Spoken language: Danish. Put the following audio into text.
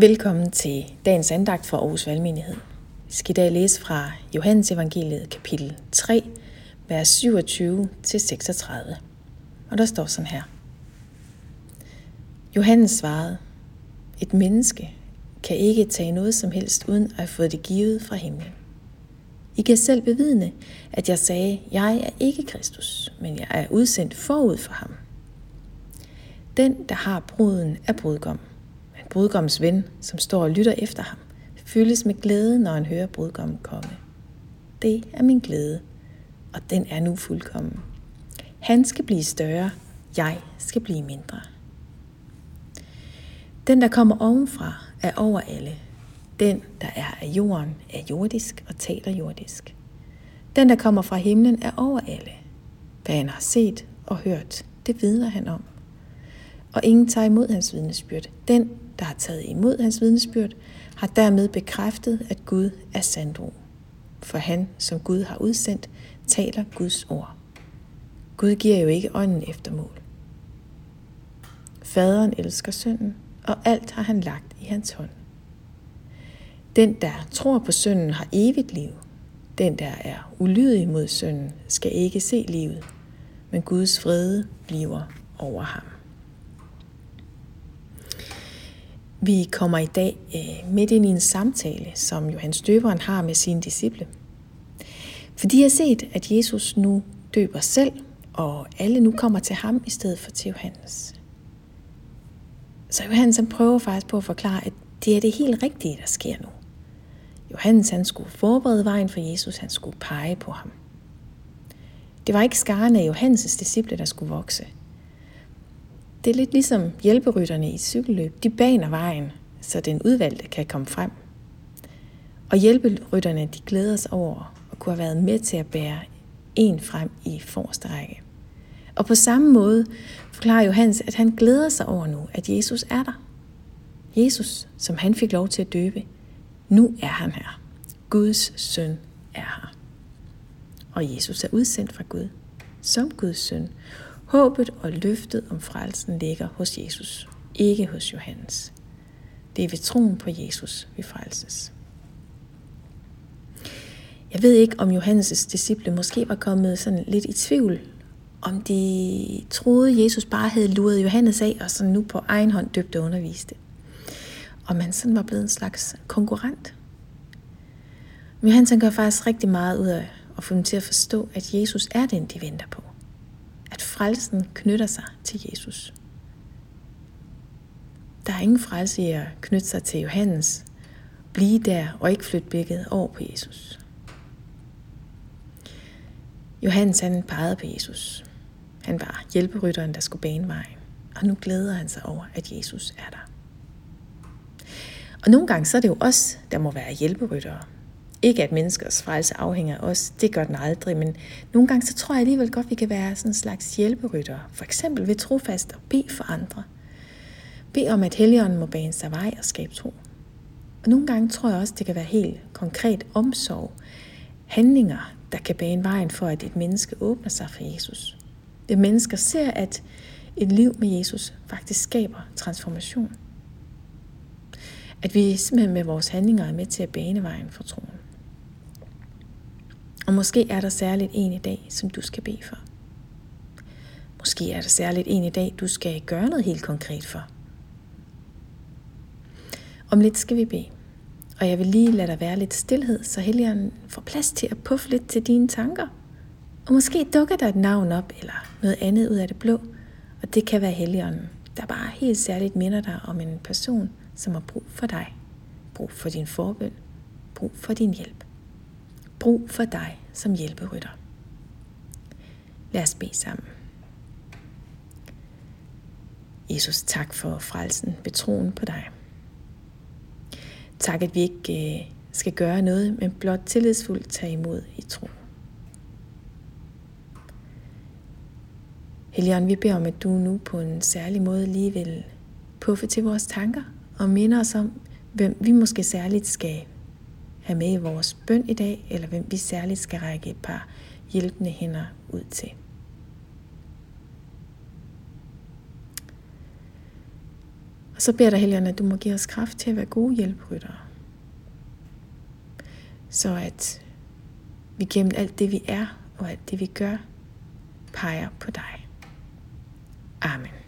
Velkommen til dagens andagt fra Aarhus Valgmenighed. Vi skal i dag læse fra Johannes Evangeliet kapitel 3, vers 27-36. Og der står sådan her. Johannes svarede, et menneske kan ikke tage noget som helst uden at have fået det givet fra himlen. I kan selv bevidne, at jeg sagde, jeg er ikke Kristus, men jeg er udsendt forud for ham. Den, der har bruden, er brudgom brudgommens ven, som står og lytter efter ham, fyldes med glæde, når han hører brudgommen komme. Det er min glæde, og den er nu fuldkommen. Han skal blive større, jeg skal blive mindre. Den, der kommer ovenfra, er over alle. Den, der er af jorden, er jordisk og taler jordisk. Den, der kommer fra himlen, er over alle. Hvad han har set og hørt, det vidner han om. Og ingen tager imod hans vidnesbyrd. Den, der har taget imod hans vidnesbyrd, har dermed bekræftet, at Gud er sandro. For han, som Gud har udsendt, taler Guds ord. Gud giver jo ikke ånden efter mål. Faderen elsker sønnen, og alt har han lagt i hans hånd. Den, der tror på sønnen, har evigt liv. Den, der er ulydig mod sønnen, skal ikke se livet, men Guds fred bliver over ham. Vi kommer i dag øh, midt ind i en samtale, som Johannes Døberen har med sine disciple. For de har set, at Jesus nu døber selv, og alle nu kommer til ham i stedet for til Johannes. Så Johannes han prøver faktisk på at forklare, at det er det helt rigtige, der sker nu. Johannes han skulle forberede vejen for Jesus, han skulle pege på ham. Det var ikke skaren af Johannes' disciple, der skulle vokse – det er lidt ligesom hjælperytterne i cykelløb. De baner vejen, så den udvalgte kan komme frem. Og hjælperytterne de glæder sig over at kunne have været med til at bære en frem i forreste række. Og på samme måde forklarer Johannes, at han glæder sig over nu, at Jesus er der. Jesus, som han fik lov til at døbe, nu er han her. Guds søn er her. Og Jesus er udsendt fra Gud som Guds søn, Håbet og løftet om frelsen ligger hos Jesus, ikke hos Johannes. Det er ved troen på Jesus, vi frelses. Jeg ved ikke, om Johannes' disciple måske var kommet sådan lidt i tvivl, om de troede, Jesus bare havde luret Johannes af, og så nu på egen hånd døbte og underviste. Og man sådan var blevet en slags konkurrent. Men Johannes gør faktisk rigtig meget ud af at få dem til at forstå, at Jesus er den, de venter på frelsen knytter sig til Jesus. Der er ingen frelse i at knytte sig til Johannes, blive der og ikke flytte blikket over på Jesus. Johannes han pegede på Jesus. Han var hjælperytteren, der skulle bane vejen. Og nu glæder han sig over, at Jesus er der. Og nogle gange så er det jo os, der må være hjælperyttere. Ikke at menneskers frelse afhænger af os, det gør den aldrig, men nogle gange så tror jeg alligevel godt, vi kan være sådan en slags hjælperytter. For eksempel ved trofast at bede for andre. Bed om, at helligånden må bane sig vej og skabe tro. Og nogle gange tror jeg også, det kan være helt konkret omsorg, handlinger, der kan bane vejen for, at et menneske åbner sig for Jesus. Det mennesker ser, at et liv med Jesus faktisk skaber transformation. At vi simpelthen med vores handlinger er med til at bane vejen for troen. Og måske er der særligt en i dag, som du skal bede for. Måske er der særligt en i dag, du skal gøre noget helt konkret for. Om lidt skal vi bede. Og jeg vil lige lade dig være lidt stillhed, så Helligånden får plads til at puffe lidt til dine tanker. Og måske dukker der et navn op, eller noget andet ud af det blå. Og det kan være Helligånden, der bare helt særligt minder dig om en person, som har brug for dig. Brug for din forbøn. Brug for din hjælp brug for dig som hjælperytter. Lad os bede sammen. Jesus, tak for frelsen, betroen på dig. Tak, at vi ikke øh, skal gøre noget, men blot tillidsfuldt tage imod i tro. Helligånd, vi beder om, at du nu på en særlig måde lige vil puffe til vores tanker og minde os om, hvem vi måske særligt skal have med i vores bøn i dag, eller hvem vi særligt skal række et par hjælpende hænder ud til. Og så beder der Helligånden, at du må give os kraft til at være gode hjælpryttere. Så at vi gennem alt det, vi er og alt det, vi gør, peger på dig. Amen.